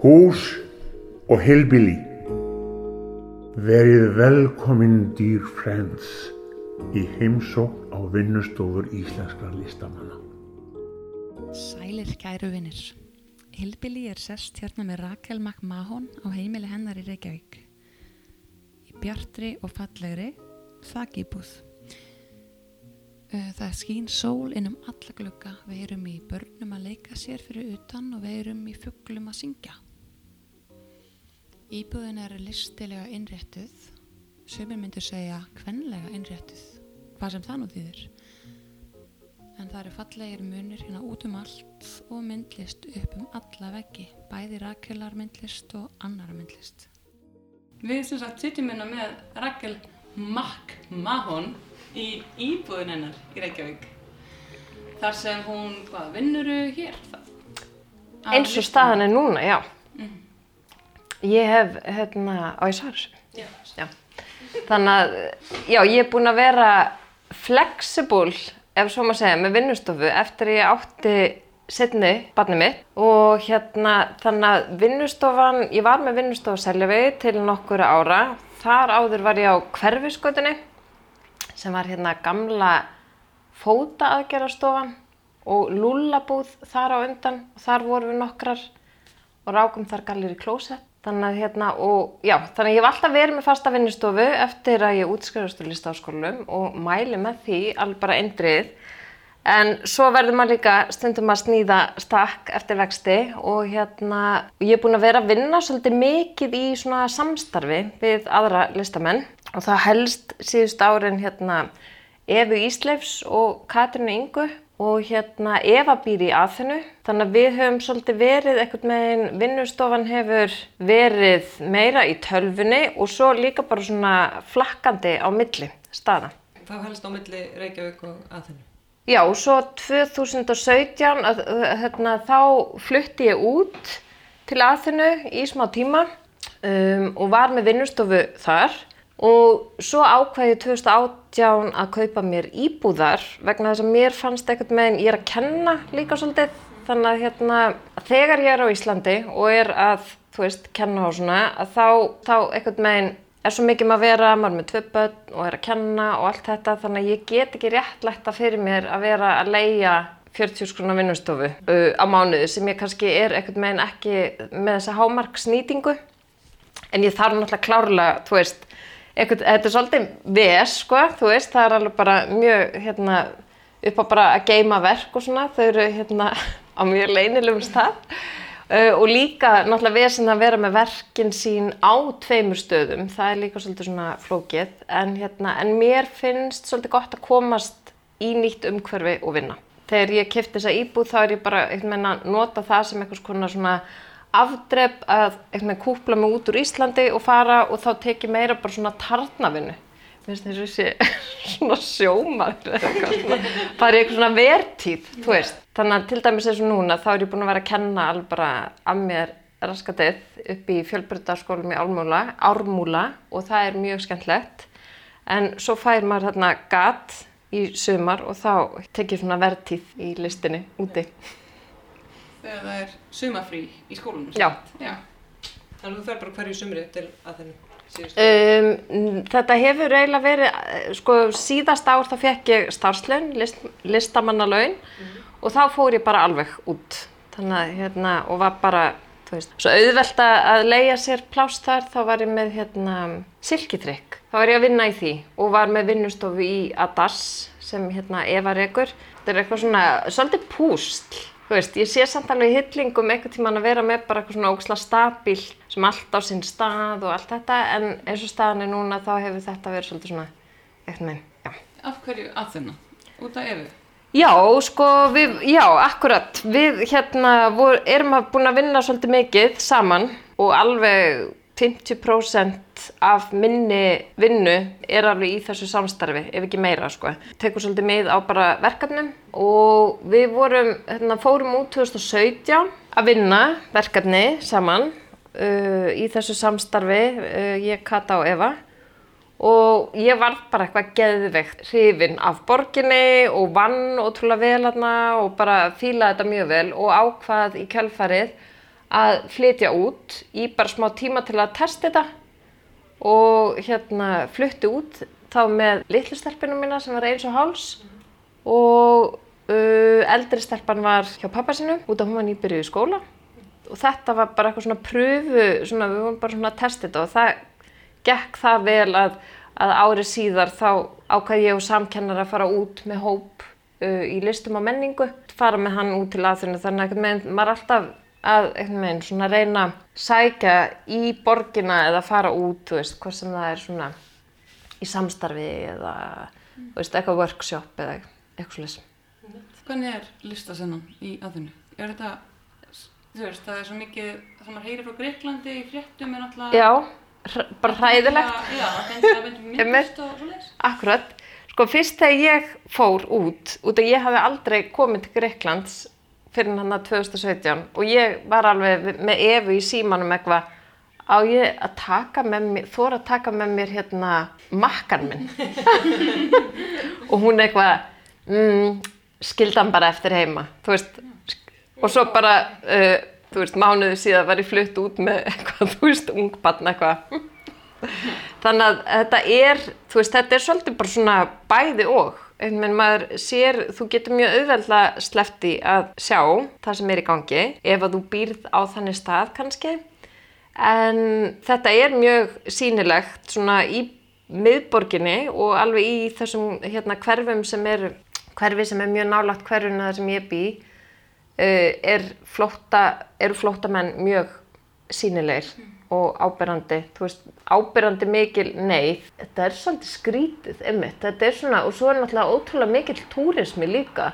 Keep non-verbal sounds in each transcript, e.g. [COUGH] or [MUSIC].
Hús og heilbili. Verið velkominn dýr friends í heimsókn á vinnustofur íslenskra listamanna. Sælir kæru vinnir. Hilbili er sest hérna með Rakel McMahon á heimili hennar í Reykjavík. Í bjartri og fallegri þakkýbúð. Það skýn sól inn um alla glugga, við erum í börnum að leika sér fyrir utan og við erum í fugglum að syngja. Íbúðin er listilega innréttuð, sömur myndur segja kvenlega innréttuð, hvað sem það nú þýðir. En það eru fallegir munir hérna út um allt og myndlist upp um alla veggi, bæði Rakelar myndlist og annara myndlist. Við sem sagt sitjum hérna með Rakel McMahon í íbúðin hennar í Reykjavík. Þar sem hún, hvað, vinnuru hér? Eins og staðan er núna, já. Ég hef, hérna, á þessu? Já. Já. Þannig að, já, ég er búin að vera flexible, ef svo maður segja, með vinnustofu eftir ég átti setni barnið mitt og hérna, þannig að vinnustofan, ég var með vinnustofu Seljavegi til nokkura ára. Þar áður var ég á hverfisgötunni sem var hérna gamla fótaaðgerðarstofan og lúllabúð þar á undan og þar vorum við nokkrar og rákum þar gallir í klósett. Þannig að hérna, og já, þannig að ég hef alltaf verið með fasta vinnustofu eftir að ég útskrifast úr listaháskólum og mæli með því alveg bara eindrið. En svo verður maður líka stundum að snýða stakk eftir vexti og hérna, ég er búin að vera að vinna svolítið mikið í svona samstarfi við aðra listamenn og það helst síðust árin hérna Efu Ísleifs og Katrínu Ingu og hérna Eva býr í aðþennu. Þannig að við höfum svolítið verið eitthvað með vinnustofan hefur verið meira í tölfunni og svo líka bara svona flakkandi á milli staða. Hvað helst á milli Reykjavík og Aþennu? Já, svo 2017 að, hérna, þá flutti ég út til aðþennu í smá tíma um, og var með vinnustofu þar og svo ákvæði ég 2018 að kaupa mér íbúðar vegna þess að mér fannst eitthvað með ég er að kenna líka svolítið. Þannig að hérna, þegar ég er á Íslandi og er að, þú veist, kenna á svona að þá, þá eitthvað með er svo mikið maður að vera, maður er með tvö börn og er að kenna og allt þetta. Þannig að ég get ekki réttlætta fyrir mér að vera að leia 40 skruna vinnustofu uh, á mánuðu sem ég kannski er eitthvað með ekki með þessa hámarksnýtingu. En ég þarf náttúrulega klárlega, þú veist eitthvað, þetta er svolítið ves, sko, þú veist, það er alveg bara mjög, hérna, upp á bara að geima verk og svona, þau eru, hérna, [LAUGHS] á mjög leinilegum stað. Uh, og líka náttúrulega vesen að vera með verkin sín á tveimur stöðum, það er líka svolítið svona flókið, en hérna, en mér finnst svolítið gott að komast í nýtt umhverfi og vinna. Þegar ég kefti þessa íbúð þá er ég bara, eitthvað meina, nota það sem eitthvað svona afdrepp að kúpla mig út úr Íslandi og fara og þá teki meira bara svona tarnavinnu. Mér finnst þess að þessi svona sjómaður eða eitthvað bara í eitthvað svona vertíð, þú veist. Þannig að til dæmis eins og núna þá er ég búin að vera að kenna alveg bara af mér raskatið upp í fjölbrytarskólum í Ármúla, Ármúla og það er mjög skemmtlegt. En svo fær maður þarna gat í sumar og þá tekið svona vertíð í listinni úti. Þegar það er sumafrí í skólunum? Já. Já. Þannig að þú fer bara hverju sumri til Aþennu síðust? Um, þetta hefur eiginlega verið, eh, sko síðast ár þá fekk ég starfslaun, list, listamannalaun og þá fór ég bara alveg út. Þannig að hérna, og var bara, þú veist, svo auðvelt að að leigja sér pláss þar, þá var ég með hérna silkitrykk. Þá var ég að vinna í því og var með vinnustofu í Adas sem hérna Eva rekur. Þetta er eitthvað svona, svolítið púsl. Þú veist, ég sé samt alveg hillingum eitthvað tíman að vera með bara eitthvað svona óksla stabíl sem allt á sinn stað og allt þetta en eins og staðan er núna þá hefur þetta verið svolítið svona eitthvað með, já. Af hverju Aþennu? Út af Efu? Já, sko, við, já, akkurat, við hérna vor, erum að búin að vinna svolítið mikið saman og alveg 50% af minni vinnu er alveg í þessu samstarfi, ef ekki meira, sko. Tekur svolítið með á bara verkefnum og við vorum, hérna, fórum út 2017 að vinna verkefni saman uh, í þessu samstarfi, uh, ég, Kata og Eva og ég var bara eitthvað geðveikt hrifin af borginni og vann ótrúlega vel hérna og bara fílaði þetta mjög vel og ákvað í kjölfarið að flytja út í bara smá tíma til að testa þetta og hérna flutti út þá með litlu stelpinu mína sem var eins og háls og uh, eldri stelpan var hjá pappa sinu út af hún var nýbyrjuð í skóla. Og þetta var bara eitthvað svona pröfu, svona, við vorum bara svona að testa þetta og það gekk það vel að, að árið síðar þá ákvað ég og samkennar að fara út með hóp uh, í listum á menningu, fara með hann út til aðþunni þannig að maður alltaf að veginn svona reyna að sækja í borgina eða fara út, þú veist, hvað sem það er svona í samstarfi eða þú veist, eitthvað workshop eða eitthvað svolítið. Hvernig er listasennan í aðinu? Er þetta, þú veist, það er svo mikið, það maður heyrir frá Greiklandi í fréttum er náttúrulega... Já, bara hræðilegt. Já, það finnst það myndum Einmitt. myndist og svoleiðis. Akkurat. Sko fyrst þegar ég fór út, út að ég hafi aldrei komið til Greiklands fyrir hann að 2017 og ég var alveg með Evu í símanum eitthvað á ég að taka með mér, þóra að taka með mér hérna makkan minn? [LAUGHS] Og hún eitthvað mm, skildan bara eftir heima, þú veist og svo bara, uh, þú veist, mánuðu síðan var ég flutt út með [LAUGHS] eitthvað, þú veist, ungbarn eitthvað. Þannig að þetta er, þú veist, þetta er svolítið bara svona bæði og. Veginn maður sér, þú getur mjög auðveldlega slefti að sjá það sem er í gangi ef að þú býrð á þannig stað kannski. En þetta er mjög sýnilegt svona í miðborginni og alveg í þessum hérna hverfum sem eru, hverfi sem er mjög nálagt hverfuna þar sem ég bý, uh, er flótta, eru flóttamenn mjög sínilegir og áberandi, þú veist, áberandi mikil neyð. Þetta er svolítið skrítið, einmitt, þetta er svona, og svo er náttúrulega ótrúlega mikil túrismi líka.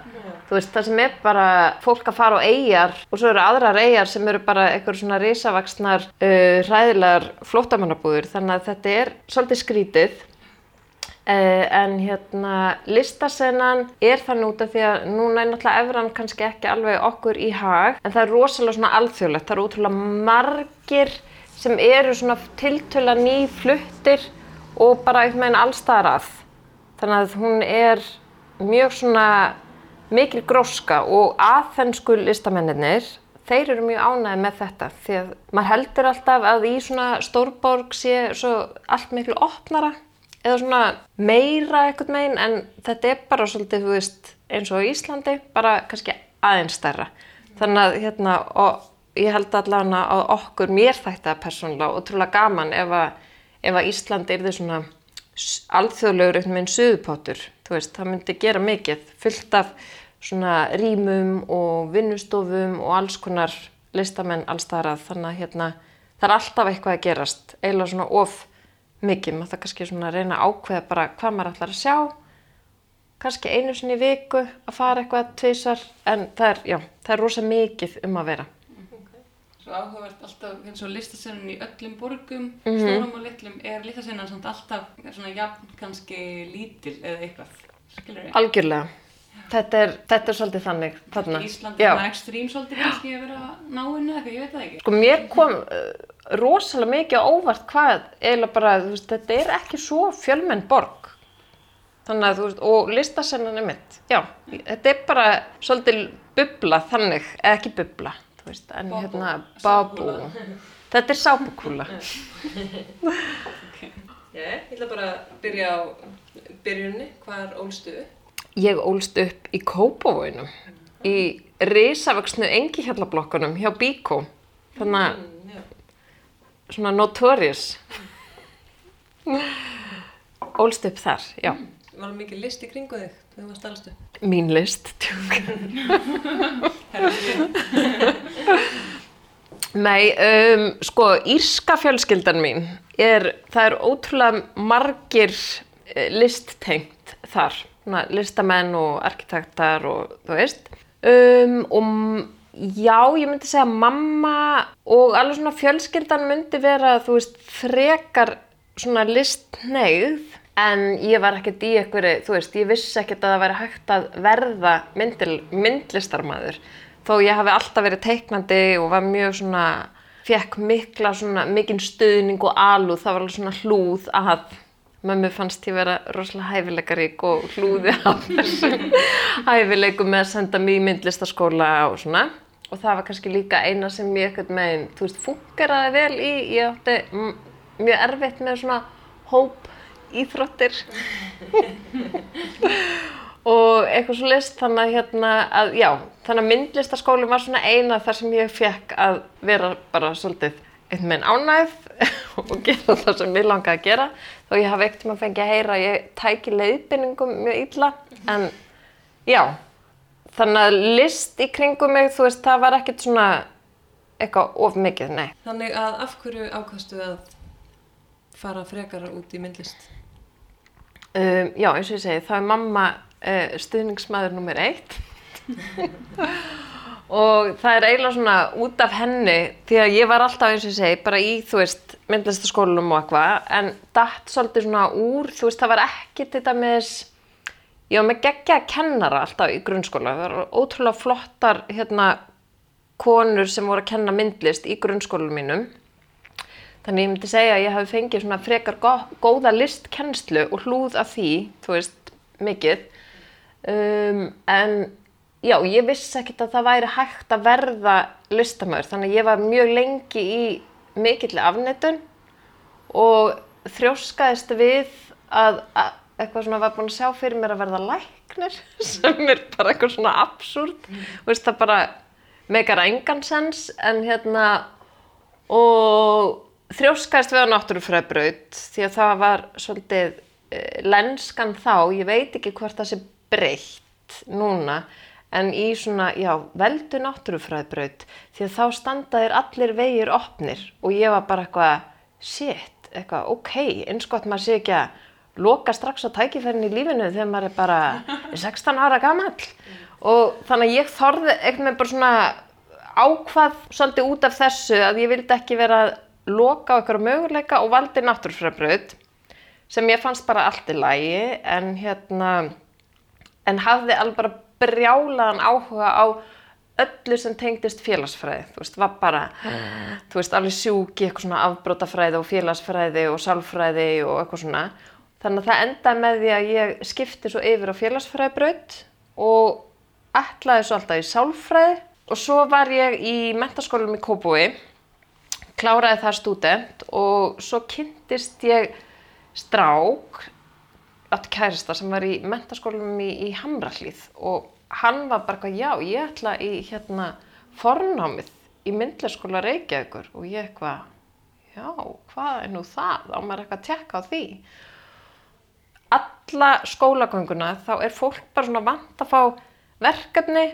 Þú veist, það sem er bara fólk að fara á eigjar og svo eru aðrar eigjar sem eru bara eitthvað svona risavaksnar, uh, hræðilegar flóttamannabúður, þannig að þetta er svolítið skrítið. Uh, en hérna listasennan er þannig út af því að núna er náttúrulega evran kannski ekki alveg okkur í hag en það er rosalega svona alþjóðlegt, það eru ótrúlega margir sem eru svona tiltöla ný fluttir og bara einhvern veginn allstaðar að þannig að hún er mjög svona mikil gróska og aðfennsku listamennir þeir eru mjög ánægði með þetta því að maður heldur alltaf að í svona stórborg sé svo allt miklu opnara eða svona meira eitthvað megin en þetta er bara svolítið, þú veist, eins og Íslandi, bara kannski aðeins stærra. Þannig að hérna, og ég held allavega að okkur, mér þætti það persónulega ótrúlega gaman ef að, ef að Ísland er því svona alþjóðlegur einhvern veginn suðupottur, þú veist, það myndi gera mikið, fullt af svona rýmum og vinnustofum og alls konar listamenn allstaðar að þannig að hérna, það er alltaf eitthvað að gerast, eiginlega svona of mikið, maður það kannski svona reyna að ákveða bara hvað maður ætlar að sjá kannski einu sinni viku að fara eitthvað tvisar en það er, já, það er rosa mikið um að vera Svo áhugavert alltaf eins og listasennan í öllum borgum, Mhm. stórum og litlum, er listasennan samt alltaf svona jafn kannski lítil eða eitthvað, skilur ég? algjörlega þetta er, þetta er svolítið þannig þarna. Íslandi Já. er svona ekstrím svolítið kannski að vera náinu eða eitthvað, ég veit það ekki. sko mér kom uh, rosalega mikið á óvart hvað eiginlega bara, þú veist, þetta er ekki svo fjölmenn borg þannig að þú veist, og listasennan er mitt já, þetta er bara svolítið bubla þannig, eða ekki bubla veist, en Bobble. hérna babu, Sápukúla. þetta er sápukúla [LAUGHS] Ég ætla bara að byrja á byrjunni, hvar ólstu upp? Ég ólst upp í Kópavóinum, í risavöxnu engihjallablokkunum hjá Bíkó. Þannig að Mm, já. svona notorious. [LAUGHS] Ólst upp þar, já. Var mikið list í kringu þig þegar þú varst allstu? Mín list, tjók. Nei, um, sko, írska fjölskyldan mín er, það er ótrúlega margir eh, listtengt þar, Svona listamenn og arkitektar og þú veist. Um, og já, ég myndi segja mamma og alveg svona fjölskyldan myndi vera, þú veist, frekar svona listneigð en ég var ekkert í einhverju, þú veist, ég vissi ekkert að það væri hægt að verða myndil, myndlistarmaður. Þó ég hafi alltaf verið teiknandi og var mjög svona, fekk mikla svona, mikinn stuðning og alúð, það var alveg svona hlúð að mömmu fannst ég vera rosalega hæfileikarík og hlúði af þessum [LAUGHS] hæfileikum með að senda í myndlistaskóla og svona. Og það var kannski líka eina sem ég eitthvað megin, þú veist, funkeraði vel í, ég átti mjög erfitt með svona hóp íþróttir og eitthvað svo list þannig að hérna að já, þannig að myndlistaskólinn var svona eina þar sem ég fekk að vera bara svolítið einhvern veginn ánægð [LAUGHS] og gera það sem ég langaði að gera þó ég hafi ekkert maður fengið að heyra að ég tæki leiðbynningum mjög illa en já, þannig að list í kringum mig, þú veist, það var ekkert svona eitthvað of mikið, nei. Þannig að af hverju ákvastu að fara frekar út í myndlist? Um, já, eins og ég segi, það er mamma uh, stuðningsmaður nummer eitt. [LAUGHS] Og það er eiginlega svona út af henni því að ég var alltaf eins og ég segi bara í, þú veist, myndlistaskólunum og eitthvað en datt svolítið svona úr, þú veist, það var ekki til dæmis ég var með geggja kennara alltaf í grunnskóla, það var ótrúlega flottar hérna konur sem voru að kenna myndlist í grunnskólunum mínum Þannig ég myndi segja að ég hafi fengið svona frekar gó- góða listkennslu og hlúð af því, þú veist, mikið. Um, en já, ég vissi ekkert að það væri hægt að verða listamöður. Þannig ég var mjög lengi í mikill afnettun og þrjóskaðist við að, að eitthvað svona var búin að sjá fyrir mér að verða læknir [LAUGHS] sem er bara eitthvað svona absúrt. Veist það bara meikar engan sens en hérna og þrjóskaðist við á náttúrufræðbraut því að það var svolítið uh, lenskan þá, ég veit ekki hvort það sé breytt núna en í svona, já, veldu náttúrufræðbraut því að þá standa þér allir vegir opnir. Og ég var bara eitthvað, shit, eitthvað, ok, eins gott maður sé ekki að loka strax á tækifærin í lífinu þegar maður er bara [LAUGHS] 16 ára gamall. Og þannig að ég þorði eitthvað bara svona ákvað svolítið út af þessu að ég vildi ekki vera loka á eitthvað möguleika og valdi náttúrufræðbraut sem ég fannst bara allt í lagi en hérna en hafði alveg bara brjálaðan áhuga á öllu sem tengdist félagsfræði, þú veist, var bara þú veist, alveg sjúk í eitthvað svona afbrótafræði og félagsfræði og sálfræði og eitthvað svona. Þannig að það endaði með því að ég skipti svo yfir á félagsfræðibraut og ætlaði svo alltaf í sálfræði. Og svo var ég í mentaskólum í Kópói kláraði það stúdent og svo kynntist ég strák átti kærista sem var í mentaskólum í, í Hamrahlíð og hann var bara eitthvað, já, ég ætla í hérna fornámið í myndleskóla Reykjavíkur og ég eitthvað, já, hvað er nú það? Á maður eitthvað að tekka á því. Alla skólagönguna þá er fólk bara svona vant að fá verkefni,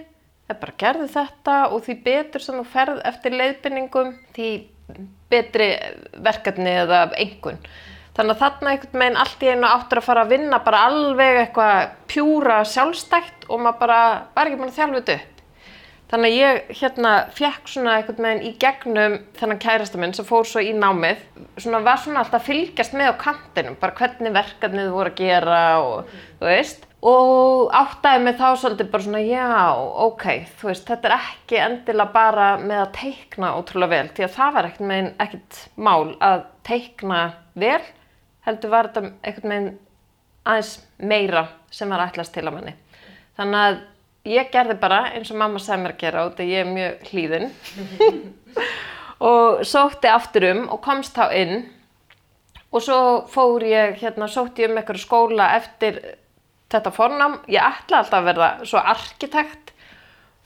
það er bara gerði þetta og því betur sem þú ferð eftir leiðbynningum, því betri verkefni eða einhvern. Þannig að þarna einhvern veginn allt í einu áttur að fara að vinna bara alveg eitthvað pjúra sjálfstætt og maður bara var ekki búin að þjálfa þetta upp. Þannig að ég hérna fekk svona einhvern veginn í gegnum þennan kærasta minn sem fór svo í námið, svona var svona alltaf að fylgjast með á kantinum, bara hvernig verkefnið voru að gera og þú veist. Og áttaði mig þá svolítið bara svona, já, ok, þú veist, þetta er ekki endilega bara með að teikna ótrúlega vel, því að það var ekkert meginn ekkert mál að teikna vel, heldur var þetta einhvern veginn aðeins meira sem var ætlast til að manni. Þannig að ég gerði bara eins og mamma sagði mér að gera og þetta ég er mjög hlýðin [LAUGHS] og sótti aftur um og komst þá inn og svo fór ég, hérna, sótti ég um eitthvað skóla eftir þetta fornám. Ég ætla alltaf að verða svo arkitekt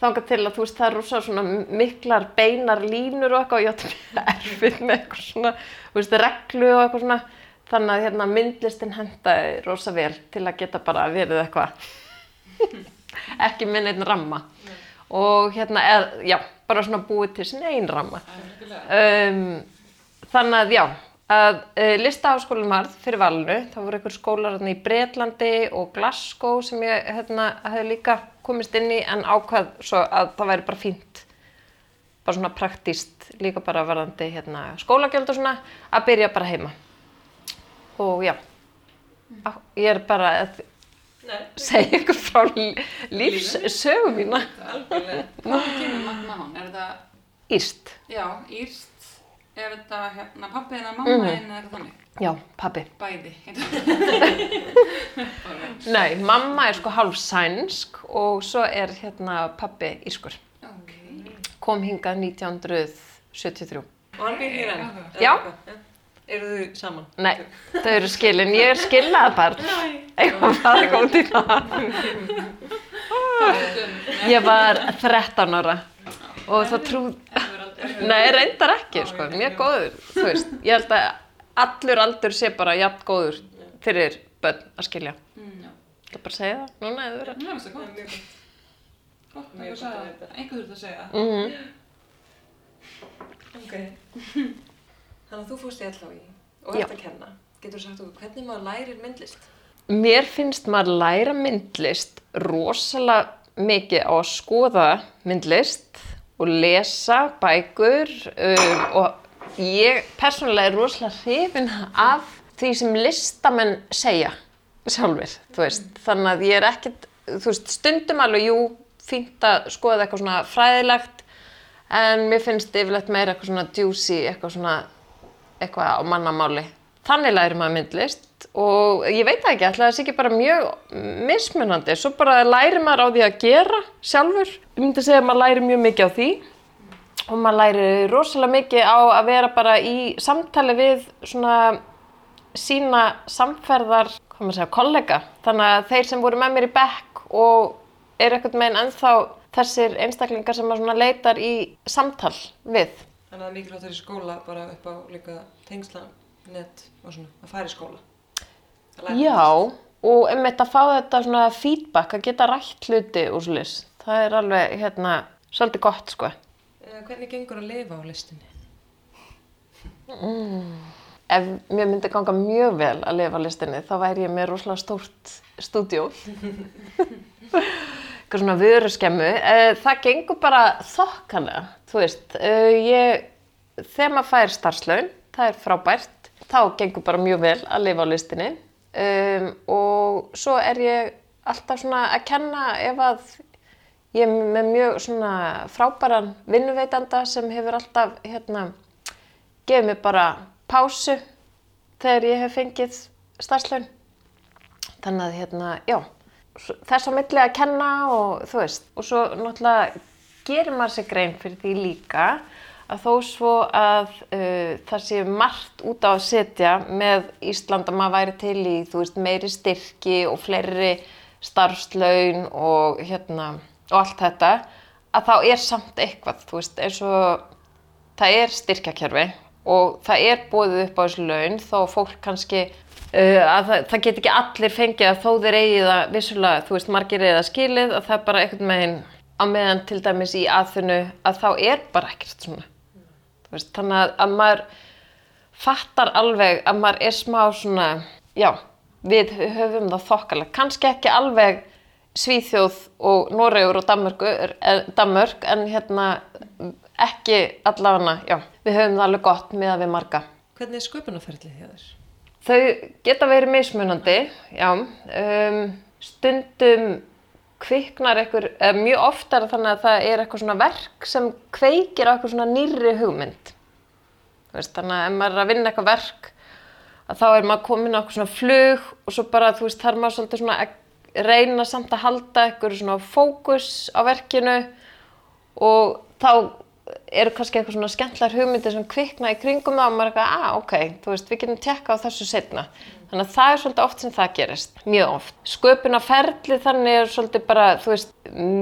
þangað til að þú veist það er rosa svona miklar beinar línur og eitthvað og ég átti mjög erfið með eitthvað svona, veist, reglu og eitthvað svona. Þannig að hérna, myndlistin hendaði rosa vel til að geta bara verið eitthvað, [LAUGHS] ekki með neitt ramma. Og hérna, eð, já, bara svona búið til sin einn ramma. Um, þannig að já, að uh, listaháskólinn varð fyrir valinu, það voru einhver skólar í Bretlandi og Glasgow sem ég hérna, hefði líka komist inn í en ákvað svo að það væri bara fínt. Bara svona praktíst líka bara varðandi hérna, skólagjöld og svona að byrja bara heima. Og já. Á, ég er bara að Nei, segja ykkur frá lí- lífssögu mína. Algjörlega. Hvað kemur Magmahon? Er þetta, Íst, já, írst, er þetta hérna pappi eða mamma Mhm. eða eitthvað þannig? já, pabbi Bæði. [LAUGHS] Nei, mamma er sko hálf sænsk og svo er hérna pabbi ískur ok. kom hingað 1973. Og hann býr hér enn? Já. Eru þau saman? Nei, þau eru skilin. Ég er skilnaða barn. Eitthvað bara út í það. Ég var 13 ára og það trú... Nei, reyndar ekki, sko. Mjög góður, þú veist. Ég held að allur aldur sé bara jafn góður fyrir börn að skilja. Já. Það bara að segja það núna eða vera. Það er svo gott. Gott. Gott, Mjög einhver gott að sagði vita. það. Einhver þurft að segja það. Mm Ok. [LAUGHS] Þannig að þú fórst í LHI og Já. ert að kenna. Getur sagt okkur hvernig maður lærir myndlist? Mér finnst maður læra myndlist rosalega mikið á að skoða myndlist og lesa bækur um, og ég persónulega er rosalega hrifin af því sem listamenn segja sjálfur, þú veist. Þannig að ég er ekkit, þú veist, stundum alveg, jú, fínt að skoða eitthvað svona fræðilegt en mér finnst yfirleitt meira eitthvað svona juicy, eitthvað svona eitthvað á mannamáli. Þannig lærir maður myndlist og ég veit það ekki, ætla það sé ekki bara mjög mismunandi. Svo bara lærir maður á því að gera sjálfur. Ég myndi segja að maður lærir mjög mikið á því og maður lærir rosalega mikið á að vera bara í samtali við svona sína samferðar, segja, kollega. Þannig að þeir sem voru með mér í bekk og eru eitthvað meginn ennþá þessir einstaklingar sem maður leitar í samtal við. Þannig að það er mikilvægt að vera í skóla bara upp á líka tengsla, net og svona, að fara í skóla. Já, og einmitt að fá þetta svona feedback, að geta rætt hluti úr slis. Það er alveg, hérna, svolítið gott, sko. Eh, Hvernig gengur að lifa á listinni? Ef mér myndi ganga mjög vel að lifa á listinni, þá væri ég með rosalega stórt stúdíó. [LAUGHS] Eitthvað svona vöruskemmu. Eh, Það gengur bara þokkalega, þú veist. Eh, Ég, þegar maður fær starfslaun, það er frábært, þá gengur bara mjög vel að lifa á listinni. Um, og svo er ég alltaf svona að kenna ef að ég er með mjög svona frábæran vinnuveitanda sem hefur alltaf hérna gefið mér bara pásu þegar ég hef fengið starfslaun. Þannig að hérna, já, þess á milli að kenna og þú veist, og svo náttúrulega gerir maður sér grein fyrir því líka að þó svo að uh, það sé margt út á að setja með Ísland að maður væri til í, veist, meiri styrki og fleiri starfslaun og hérna, og allt þetta, að þá er samt eitthvað, veist, og það er styrkjakerfi og það er bóðið upp á þessu laun þó fólk kannski uh, að það, það get ekki allir fengið að þó þeir eigi það vissulega, þú veist, margir eigi það skilið að það er bara einhvern veginn á meðan til dæmis í aðfunnu að þá er bara ekkert svona. Veist, þannig að, að maður fattar alveg að maður er smá svona, já, við höfum það þokkalega, kannski ekki alveg Svíþjóð og Noregur og Danmörk, en hérna ekki allavega, já, við höfum það alveg gott með að við marga. Hvernig er sköpunarferðlið hjá þér? Þau geta verið mismunandi, já, um, stundum kviknar einhver, mjög oftar þannig að það er eitthvað svona verk sem kveikir á eitthvað svona nýrri hugmynd. Veist, þannig að ef maður er að vinna eitthvað verk, að þá er maður komin á eitthvað svona flug og svo bara, þú veist, þarf maður svolítið svona að reyna samt að halda eitthvað svona fókus á verkinu og þá eru kannski eitthvað svona skemmtlar hugmyndir sem kvikna í kringum það og maður er eitthvað, ah, ok, þú veist, við getum tekka á þessu setna. Þannig að það er svolítið oft sem það gerist, mjög oft. Sköpun á ferli þannig er svolítið bara, þú veist,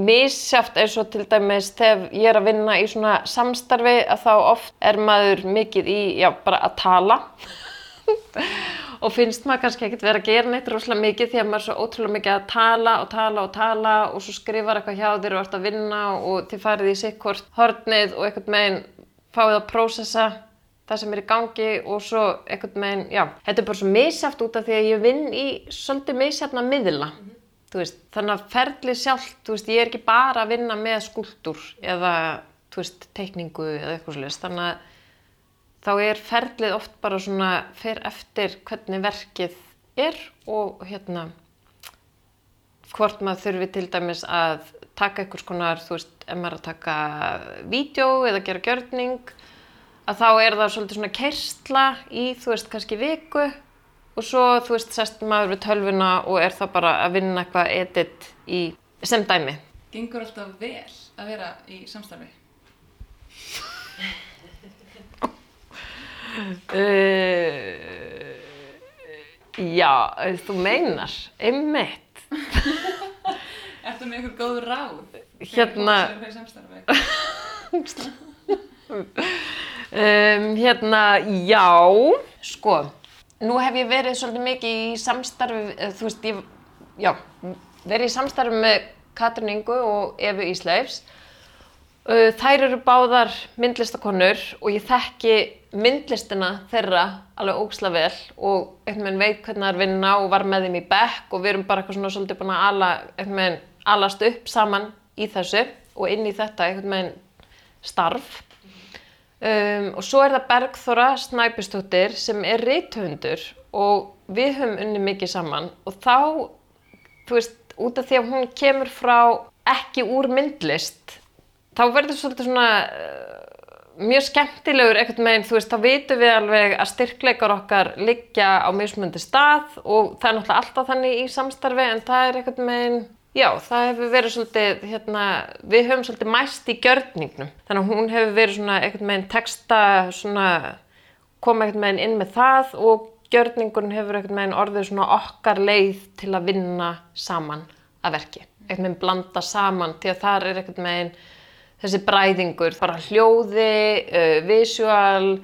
misjáft eins og til dæmis þegar ég er að vinna í svona samstarfi að þá oft er maður mikið í, já, bara að tala [LAUGHS] og finnst maður kannski ekkert vera að gera neitt rosalega mikið því að maður er svo ótrúlega mikið að tala og tala og tala og svo skrifar eitthvað hjá þér og ert að vinna og þið farið í sikkvort hornið og einhvern veginn fáið að prósessa það sem er í gangi og svo einhvern veginn, já, þetta er bara svo misjáft út af því að ég vinn í svolítið misjafna miðla, þú veist, þannig að ferlið sjálft, þú veist, ég er ekki bara að vinna með skúltúr eða, þú veist, teikningu eða eitthvað svolítið, þannig að þá er ferlið oft bara svona fer eftir hvernig verkið er og hérna hvort maður þurfi til dæmis að taka einhvers konar, þú veist, ef maður að taka vídeo eða gera gjörning að þá er það svolítið svona kerstla í, þú veist, kannski viku og svo, þú veist, sest maður við tölvuna og er það bara að vinna eitthvað edit í sem dæmi. Gengur alltaf vel að vera í samstarfi? uh, já, þú meinar, einmitt. [LAUGHS] Ertu með einhver góð ráð? Hérna... Þegar þú hérna- séu hverju samstarfi? [LAUGHS] um, hérna, já, sko, nú hef ég verið svolítið mikið í samstarfi, eh, þú veist, ég, já, verið í samstarfi með Katrin Ingu og Efu Ísleifs. Uh, þær eru báðar myndlistakonur og ég þekki myndlistina þeirra alveg ógsla vel og einhvern veginn veit hvernig það er vinna og var með þeim í bekk og við erum bara eitthvað svona svolítið búin að ala, einhvern veginn alast upp saman í þessu og inn í þetta einhvern veginn starf. Um, og svo er það Bergþóra Snæpistóttir sem er rithöfundur og við höfum unni mikið saman. Og þá, þú veist, út af því að hún kemur frá ekki úr myndlist, þá verður svolítið svona uh, mjög skemmtilegur einhvern veginn, þú veist, þá vitum við alveg að styrkleikar okkar liggja á mismundi stað og það er náttúrulega alltaf þannig í samstarfi en það er einhvern veginn, já, það hefur verið svolítið, hérna, við höfum svolítið mæst í gjörningnum, þannig að hún hefur verið svona einhvern veginn texta, svona, koma einhvern veginn inn með það og gjörningurinn hefur einhvern veginn orðið svona okkar leið til að vinna saman að verki, einhvern veginn blanda saman, því að þar er einhvern veginn þessi bræðingur, bara hljóði, uh, visual,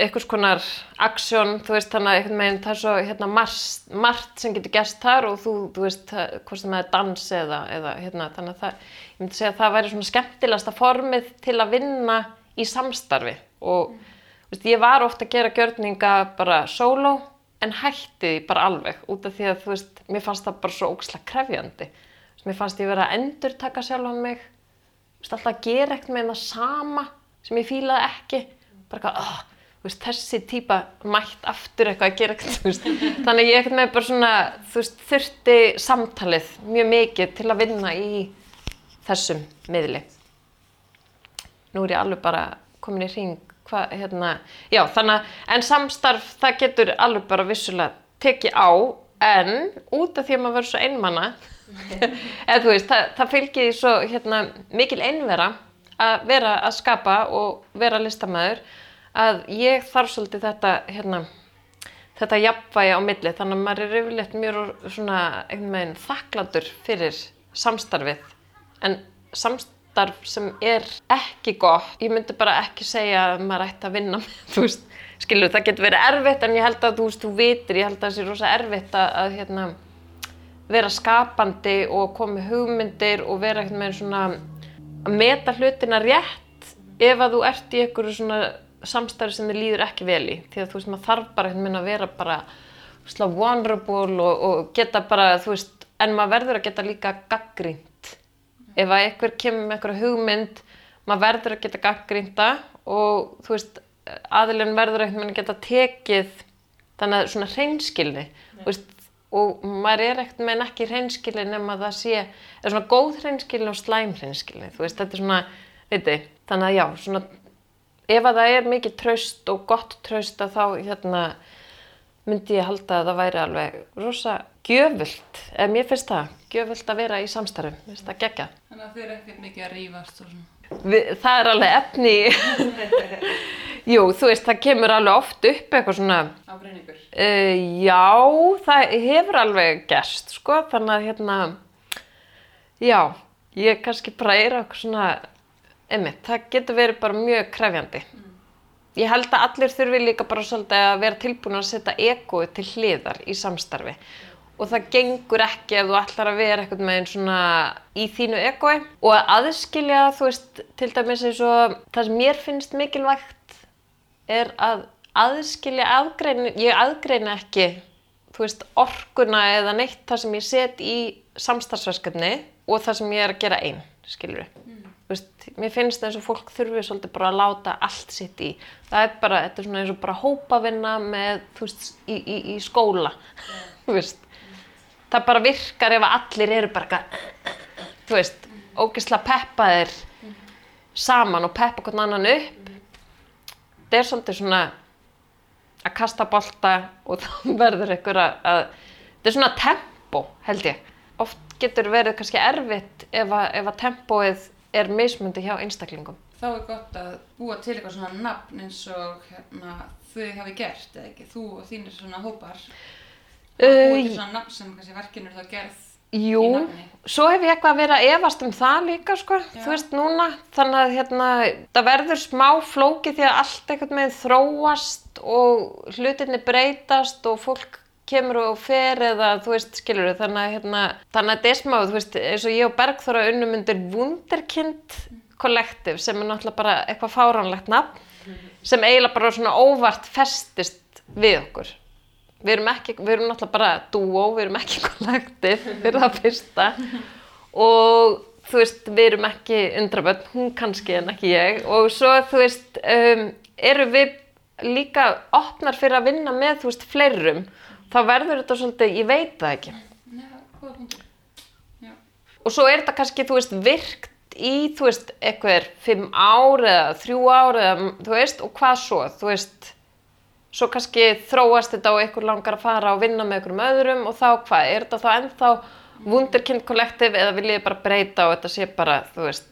einhvers konar aksjón, þú veist, þannig að einhvern veginn það er svo hérna, margt, margt sem getur gerst þar og þú, þú veist, hvort sem það er dans eða, eða hérna, þannig að það, ég myndi segja að það væri svona skemmtilegasta formið til að vinna í samstarfi og þú veist, ég var ofta að gera gjörninga bara sóló en hætti bara alveg út af því að þú veist, mér fannst það bara svo ógislega krefjandi. Veist, Mér fannst ég vera að endur taka sjálfan mig Þú veist, alltaf að gera ekkert með það sama sem ég fílaði ekki bara eitthvað, veist, þessi típa mætt aftur eitthvað að gera veist. þannig ég ekkert með bara svona veist, þurfti samtalið mjög mikið til að vinna í þessum miðli. Nú er ég alveg bara komin í hring. Hvað, hérna, já, þannig að en samstarf, það getur alveg bara vissulega tekið á en út af því að maður verður svo einmanna [LAUGHS] eða þú veist, það, það fylgir svo hérna, mikil einvera að vera að skapa og vera listamæður að ég þarf svolítið þetta hérna, þetta jafnvægi á milli. Þannig að maður er yfirleitt mjög svona einhvern veginn þakklandur fyrir samstarfið. En samstarf sem er ekki gott, ég myndi bara ekki segja að maður ætti að vinna með, þú veist, skilur, það getur verið erfitt en ég held að þú veist, þú vitir, ég held að það sé rosa erfitt að, að hérna, vera skapandi og með hugmyndir og vera einhvern veginn svona að meta hlutina rétt ef að þú ert í einhverju svona samstarfi sem þið líður ekki vel í. Því að þú veist, maður þarf bara veginn að vera bara slá vulnerable og, og geta bara, þú veist, en maður verður að geta líka gaggrínt ef að einhver kemur með einhverja hugmynd maður verður að geta gaggrínta og þú veist, aðilinn verður einhvern veginn að geta tekið þannig að svona hreinskilni veist, og maður er ekkert með ekki hreinskilni nema það sé er svona góð hreinskilni og slæm hreinskilni þú veist, þetta er svona, veitu þannig að já, svona ef að það er mikið traust og gott traust að þá hérna myndi ég halda að það væri alveg rosa gjöfult, eða mér finnst það gjöfult að vera í samstarfum, mér finnst það gegja Þannig að þið eru ekkert mikið að rífast og svona. Við, það er alveg efni [LAUGHS] jú, þú veist, það kemur alveg oft upp eitthvað svona Ábreiningur. Uh, já, það hefur alveg gerst, sko, þannig að hérna, já, ég kannski bara er eitthvað svona, einmitt, það getur verið bara mjög krefjandi. Ég held að allir þurfi líka bara svolítið að vera tilbúin að setja egoið til hliðar í samstarfi. Og það gengur ekki ef þú ætlar að vera eitthvað með einn svona í þínu egoi. Og að aðskilja, þú veist, til dæmis eins og það sem mér finnst mikilvægt er að aðskilja aðgreina, ég aðgreina ekki þú veist, orkuna eða neitt það sem ég set í samstarfsverkefni og það sem ég er að gera einn, skilur Þú veist, mér finnst eins og fólk þurfi svolítið bara að láta allt sitt í. Það er bara, þetta er svona eins og bara hópavinna með, þú veist, í, í, í skóla, [LAUGHS] þú veist. Það bara virkar ef að allir eru bara, [CLEARS THROAT] þú veist, ógeðslega peppaðir saman og peppa hvern annan upp. Það er svolítið svona að kasta bolta og [LAUGHS] þá verður einhver að, að þetta er svona tempo held ég. Oft getur verið kannski erfitt ef að, að tempóið er mismundi hjá einstaklingum. þá er gott að búa til eitthvað svona nafn eins og hérna, þau hafi gert eða ekki, þú og þínir svona hópar Uh, búa til svona nafn sem kannski verkinu er þá gerð Jú, í nafni. svo hef ég eitthvað að vera að efast um það líka, sko, Já. þú veist, núna. Þannig að, hérna, það verður smá flóki því að allt eitthvað með þróast og hlutinni breytast og fólk kemur og fer eða, þú veist, skilur við, þannig að, hérna, þannig að þetta er smá, þú veist, eins og ég og Bergþóra unnum undir Wunderkind Collective sem er náttúrulega bara eitthvað fáránlegt nafn sem eiginlega bara svona óvart festist við okkur. Við erum, ekki, við erum náttúrulega bara dúó, við erum ekki [LAUGHS] kollektiv fyrir það fyrsta. Og þú veist, við erum ekki undrabönn, hún kannski en ekki ég. Og svo þú veist, um, eru við líka opnar fyrir að vinna með þú veist fleirum, þá verður þetta svolítið, ég veit það ekki Já, góða punktur. Já. og svo er þetta kannski, þú veist, virkt í, þú veist, eitthvað fimm ár eða þrjú ár eða, þú veist, og hvað svo, þú veist, svo kannski þróast þetta og einhver langar að fara og vinna með einhverjum öðrum og þá hvað, er þetta þá ennþá Wunderkind Collective eða vil ég bara breyta og þetta sé bara, þú veist,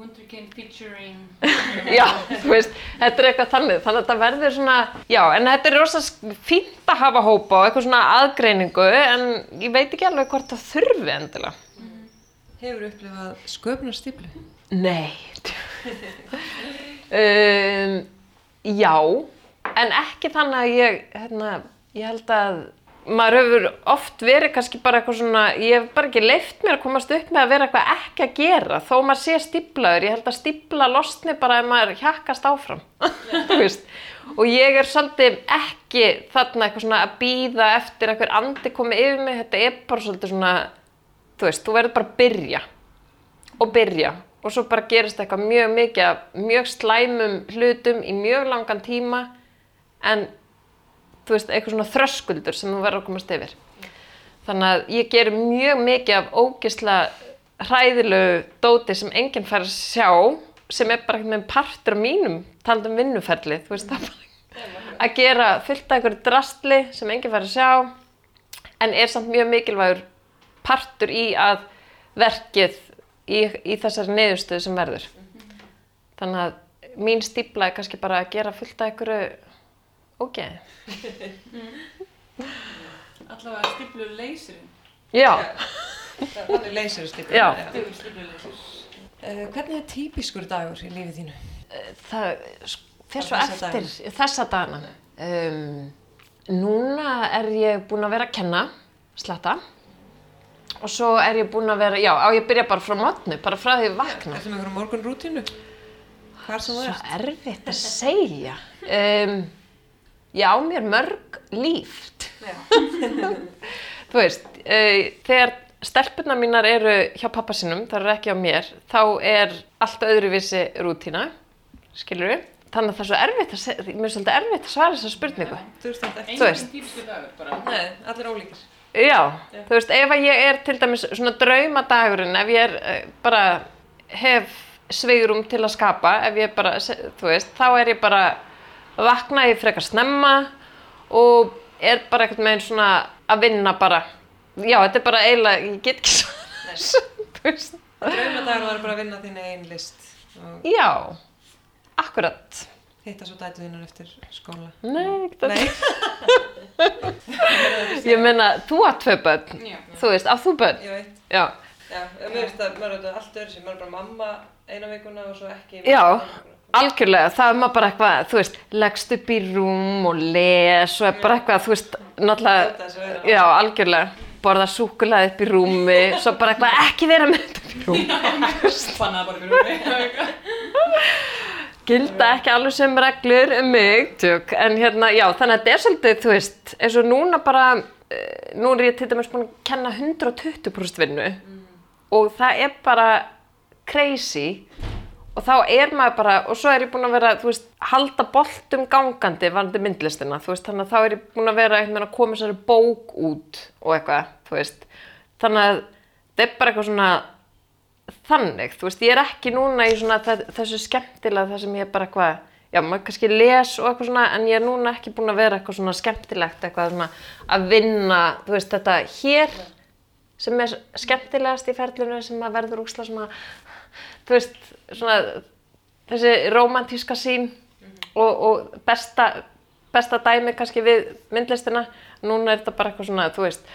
Wonderkind featuring [LAUGHS] já, þú veist, þetta er eitthvað þannig, þannig að þetta verður svona, já, en þetta er rosa sk- fínt að hafa hópa og eitthvað svona aðgreiningu, en ég veit ekki alveg hvort það þurfi endilega. Hefur upplifað sköpunarstíplu? Nei. [LAUGHS] um, já, en ekki þannig að ég, hérna, ég held að maður hefur oft verið kannski bara eitthvað svona, ég hef bara ekki leift mér að komast upp með að vera eitthvað ekki að gera, þó maður sé stíplaður, ég held að stípla losni bara ef maður hjakkast áfram. [LAUGHS] Og ég er svolítið ekki þarna eitthvað svona að býða eftir að hver andi komi yfir mig, þetta er bara svolítið svona, þú veist, þú verður bara að byrja og byrja og svo bara gerist eitthvað mjög mikið mjög slæmum hlutum í mjög langan tíma en þú veist, eitthvað svona þröskuldur sem þú verður að komast yfir. Þannig að ég ger mjög mikið af ógislega hræðilegu dóti sem enginn fær að sjá sem er bara veginn partur af mínum taldum vinnuferli, þú veist að gera fullt af einhverju drastli sem enginn fær að sjá en er samt mjög mikilvægur partur í að verkið í, í þessari niðurstöðu sem verður. Þannig að mín stípla er kannski bara að gera fullt af einhverju ógeði. allavega stiflu leysirinn. Já, Þannig leysir. Stiflu. Uh, hvernig er típiskur dagur í lífið þínu? það fyrir svo eftir þessa dagana. Um, núna er ég búin að vera að kenna, sletta. Og svo er ég búin að vera, já, á ég byrja bara frá mótnu, bara frá því ég vakna. Ertu með einhverjum morgun rútínu? Hvar sem þú Svo erfitt að segja. Um, ég á mér mörg líf. Já. [LAUGHS] Þú veist, uh, þegar stelpurnar mínar eru hjá pappa sinum, það eru ekki á mér, þá er allt öðruvísi rútína, skilur við. Þannig að það er svo erfitt að mér er svolítið erfitt að svara þessa spurningu. Þú veist? Þú veist. Dagur bara. Nei, allir ólíkir. Já, þú veist, ef að ég er til dæmis svona draumadagurinn, ef ég er uh, bara, hef sveigurum til að skapa, ef ég bara, þú veist, þá er ég bara, vakna ég frekar snemma og er bara einhvern veginn svona að vinna bara. Já, þetta er bara eiginlega, ég get ekki svona [LAUGHS] veist. Draumadagur var bara að vinna þín einn list og Já, akkurat. hitta svo dætu þínar eftir skóla. Nei, ekkert að, [LAUGHS] ég meina, þú átt tvö börn, Já. þú veist, átt þú börn? Ég veit. Já, Já, mér finnst að maður er þetta allt öðru sem maður er bara mamma eina vikuna og svo ekki. Já, algjörlega, það er maður bara eitthvað, þú veist, leggst upp í rúm og les og bara eitthvað, þú veist, náttúrulega, já, algjörlega, borða súkulega upp í rúmi, svo bara eitthvað, ekki vera með þetta upp í rúmi, Fannaði bara fyrir mig. [LAUGHS] gilda ekki alveg sem reglur um mig, tjók, en hérna, já, þannig að þetta er svolítið, þú veist, eins og núna bara, eh, nú er ég til dæmis búin að kenna 120% vinnu. Og það er bara crazy og þá er maður bara, og svo er ég búin að vera, þú veist, halda boltum gangandi varandi myndlistina, þú veist, þannig að þá er ég búin að vera veginn að koma þessari bók út og eitthvað, þú veist, þannig að þetta er bara eitthvað svona þannig, þú veist, ég er ekki núna í svona þe- þessu skemmtilega það sem ég er bara eitthvað, já, maður kannski les og eitthvað svona, en ég er núna ekki búin að vera eitthvað svona skemmtilegt, eitthvað svona að vinna, þú veist, þetta hér sem er skemmtilegast í ferlinu sem að verður úksla svona, þú veist, svona þessi romantíska sín og, og besta, besta dæmi kannski við myndlistina. Núna er þetta bara eitthvað svona, þú veist,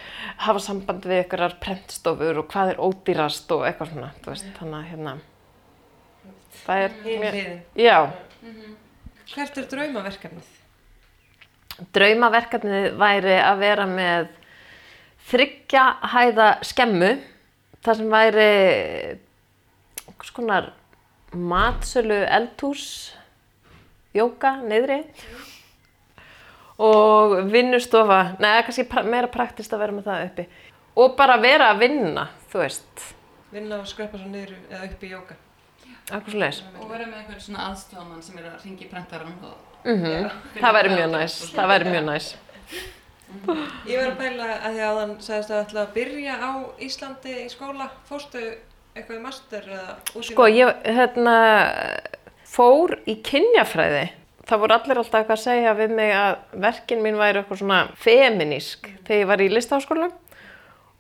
hafa samband við einhverjar prentstofur og hvað er ódýrast og eitthvað svona, þú veist, þannig að hérna, það er, Hinn mér, hliðin. já, Hvert er draumaverkefnið? draumaverkefnið væri að vera með þryggja hæða skemmu þar sem væri einhvers konar matsölu eldhús jóka niðri. Og vinnustofa neða kannski meira praktist að vera með það uppi. Og bara vera að vinna þú veist, Vinna og skreppa svo niður eða upp í jóka. eitthvað svo leiðis Og vera með einhvern svona aðstofamann sem er að ringi prentaran og... mm það væri mjög næs. Það væri mjög næs. Ég var að pæla að því að hann sagðist að ætla að byrja á Íslandi í skóla. Fórstu eitthvað í master eða út í Sko, ég hérna, fór í kynjafræði. Það voru allir alltaf eitthvað að segja við mig að verkin mín væri eitthvað svona feminísk þegar ég var í listaháskólanum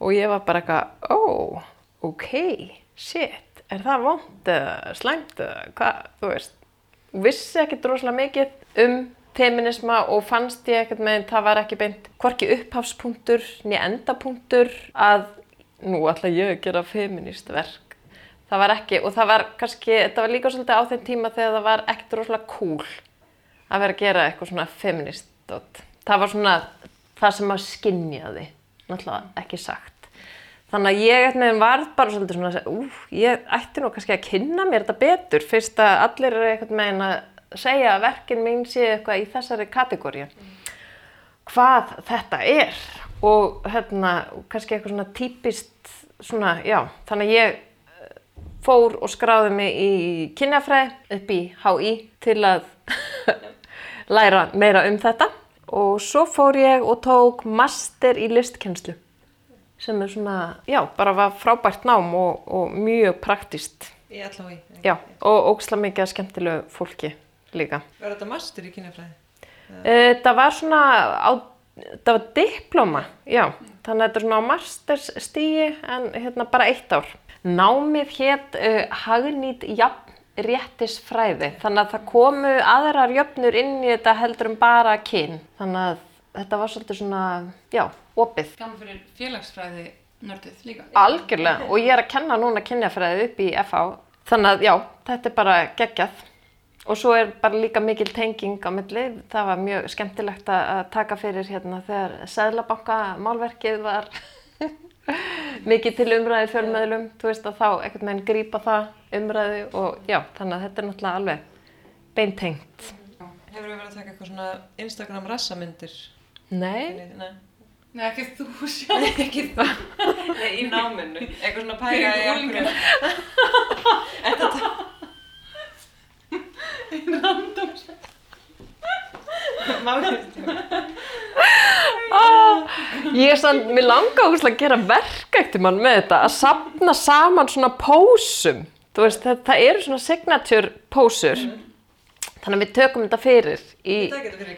og ég var bara eitthvað, ó, ok, shit, er það vond eða slæmt eða hvað, þú veist. Vissi ekkert rosalega mikið um feminisma og fannst ég ekkert með það var ekki beint hvorki upphafspunktur niður endapunktur að nú ætla ég að gera feminist verk það var ekki, og það var kannski, þetta var líka svolítið á þeim tíma þegar það var ekkert rosalega cool að vera að gera eitthvað svona feminist dot. það var svona það sem að skinjaði náttúrulega ekki sagt þannig að ég einhvern veginn varð bara svolítið svona ú, ég ætti nú kannski að kynna mér þetta betur fyrst að allir eru einhvern veginn að segja að verkin mín sé eitthvað í þessari kategóri hvað þetta er og hérna, kannski eitthvað svona típist svona, já, þannig að ég fór og skráði mig í kynjafræði upp í HÍ til að [LAUGHS] læra meira um þetta og svo fór ég og tók master í listkennslu sem er svona, já, bara var frábært nám og, og mjög praktist Í LHI. já, og óksla mikið skemmtilegu fólki líka Var þetta master í kynjafræði? Eh, Það var svona á, það var diploma, já, þannig að þetta er svona á masterstígi en hérna bara eitt ár. Námið hétt uh, hagnýt jafnréttisfræði, þannig að það komu aðrar jöfnur inn í þetta heldur um bara kyn, þannig að þetta var svolítið svona, já, opið. Gaman fyrir félagsfræði nörduð líka. Algjörlega, og ég er að kenna núna kynjafræði upp í FH, þannig að já, þetta er bara geggjað. Og svo er bara líka mikil tenging á milli. Það var mjög skemmtilegt að að taka fyrir hérna þegar Sæðlabanka málverkið var mikið til umræði fjölmiðlum. Þú veist að þá einhvern veginn grípa það umræði og já, þannig að þetta er náttúrulega alveg beintengt. Hefur við verið að taka eitthvað svona Instagram rassamyndir? Nei, Nei. Nei, ekki þú sjálf. Nei, ekki það. [LAUGHS] Nei, í náminu. Eitthvað svona pæla í Unglingar. [LAUGHS] [LAUGHS] akkur. Random. ég er sann, mér langa ógustlega að gera verkækti mann með þetta, að sapna saman svona pósum. Þú veist, það, það eru svona signature pósur. Þannig að við tökum þetta fyrir í,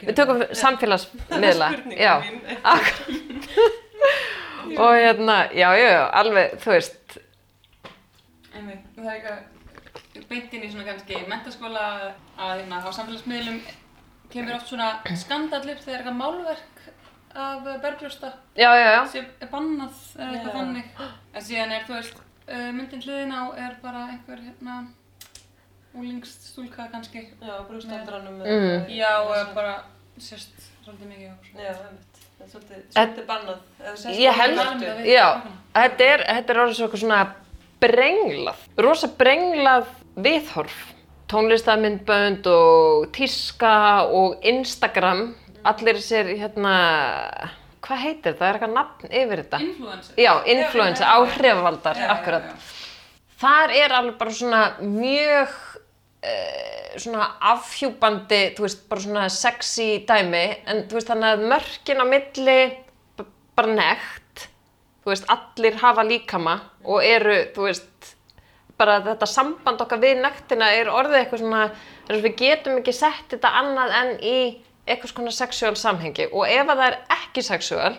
við tökum samfélagsmiðla. Já, mín. akkur. [LAUGHS] og hérna, já, já, já, alveg, þú veist, Einmitt, það er eitthvað beint inn í svona kannski mentaskóla að hérna á samfélagsmiðlum kemur oft svona skandallur þegar eitthvað málverk af bergljósta já, já, já, sem er bannað eða eitthvað Já. þannig en síðan er þú veist uh, myndin hliðin á er bara einhver hérna úlingsstúlka kannski Já, brústandranum. Mm. já eða bara sérst svolítið mikið. Já, er svolítið, svolítið bannað. Ég held- já, þetta er, þetta er orðið svo eitthvað svona brenglað, rosa brenglað viðhorf. Tónlistamindbönd og tíska og Instagram, allir sér hérna, hvað heitir það, er eitthvað nafn yfir þetta? influencer Já, influencer, Já, já, já. Já, akkurat. Þar er alveg bara svona mjög uh, svona afhjúpandi, þú veist, bara svona sexy dæmi, en þú veist þannig að mörkin á milli bara nekt, þú veist, allir hafa líkama og eru, þú veist, bara þetta samband okkar við nektina er orðið eitthvað svona, við getum ekki sett þetta annað en í eitthvað svona sexuál samhengi. Og ef að það er ekki sexuál,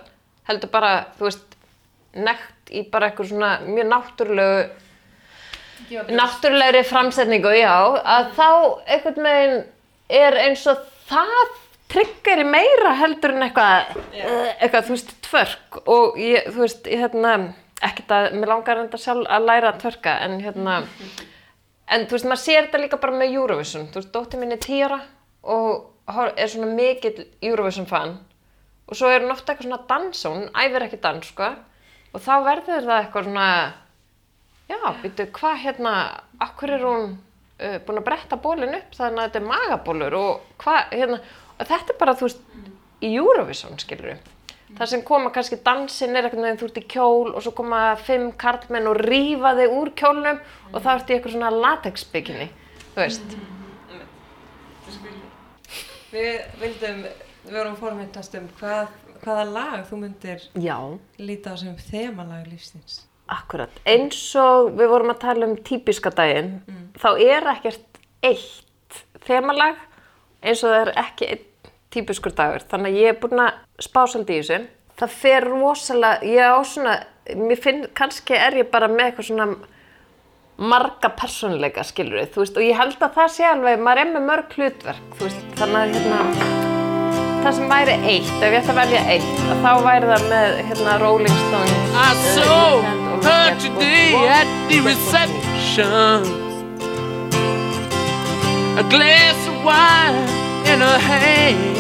heldur bara, þú veist, nekt í bara eitthvað svona mjög náttúrulegu náttúrulegri framsetningu, já, að þá einhvern veginn er eins og það tryggari meira heldur en eitthvað, uh, eitthvað, þú veist, tvörk. Og ég, þú veist, ég hérna, ekkert að, mér langar enda sjálf að læra að tvörka, en hérna, [LAUGHS] en þú veist, maður sér þetta líka bara með Eurovision, þú veist, dóttir mín er tíara og er svona mikill Eurovision fan og svo er hún ofta eitthvað svona dansa, hún æfir ekki dans, sko, og þá verður það eitthvað svona, já, býtu, hvað hérna, akkur er hún uh, búin að bretta bólinn upp þannig að þetta er magabólur og hvað, hérna, og þetta er bara, þú veist, í Eurovision, skilur við. Það sem koma kannski dansinn er eitthvað þú ert í kjól og svo koma fimm karlmenn og rífa þig úr kjólnum og þá ertu í eitthvað svona latexbygginni, þú veist. Við vildum, við vorum formyndast um hvað, hvaða lag þú myndir Já. líta á sem þemalag lífsins. Akkurat, eins og við vorum að tala um típiska daginn, þá er ekkert eitt þemalag eins og það er ekki einn típiskur dagur. Þannig að ég er búin að spá svolítið í þessu. Það fer rosalega, ég á svona, mér finn, kannski er ég bara með eitthvað svona marga persónuleika, skilur við, þú veist, og ég held að það sé alveg, maður er með mörg hlutverk, þú veist, þannig að hérna, það sem væri eitt, ef ég ætti að velja eitt, að þá væri það með hérna Rolling Stones. I uh, saw her today at the reception. A glass of wine in her hand.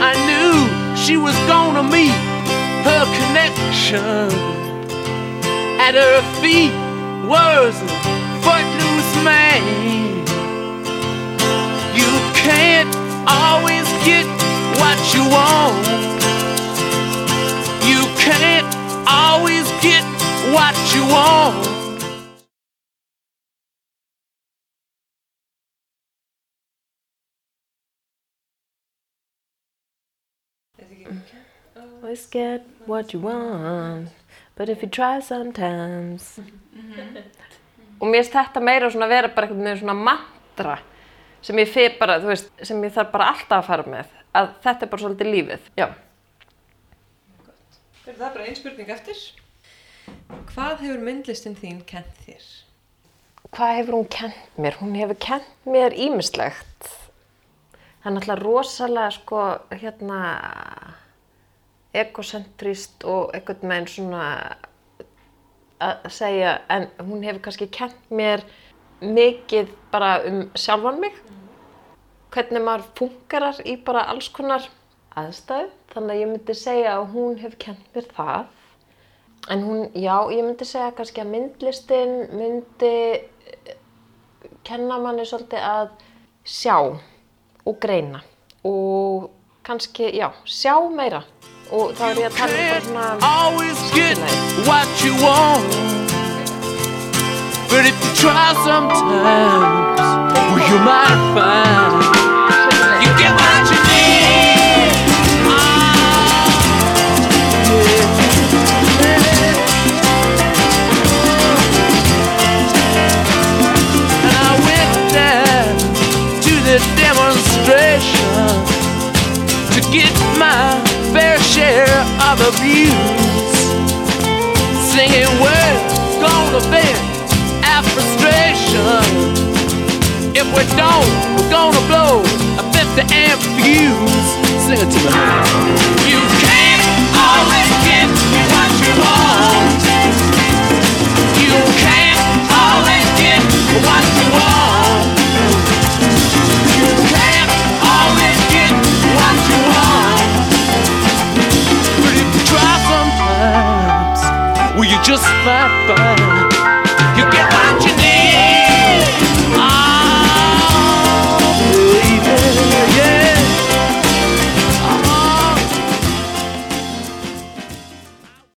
I knew she was gonna meet her connection. At her feet was a footloose man. You can't always get what you want. You can't always get what you want. Always get what you want, but if you try sometimes. Og mér finnst þetta meira svona vera bara einhvern veginn svona mantra sem ég fyrir bara, þú veist, sem ég þarf bara alltaf að fara með. Að þetta er bara svolítið lífið. Já. Er það bara ein spurning eftir? Hvað hefur myndlistin þín kent þér? Hvað hefur hún kent mér? Hún hefur kent mér ímislegt. Það er náttúrulega rosalega, sko, hérna, egocentrist og einhvern veginn svona að segja, en hún hefur kannski kent mér mikið bara um sjálfan mig. Hvernig maður fungerar í bara alls konar aðstæðu. Þannig að ég myndi segja að hún hefur kent mér það. En hún, já, ég myndi segja kannski að myndlistin myndi kenna manni svolítið að sjá og greina og kannski, já, sjá meira og þá er ég að tala um svona always get vent our frustration. If we don't, we're gonna blow a 50 amp fuse. Sing it to me. You can't always get what you want. You can't always get what you want. just might find you get what you need.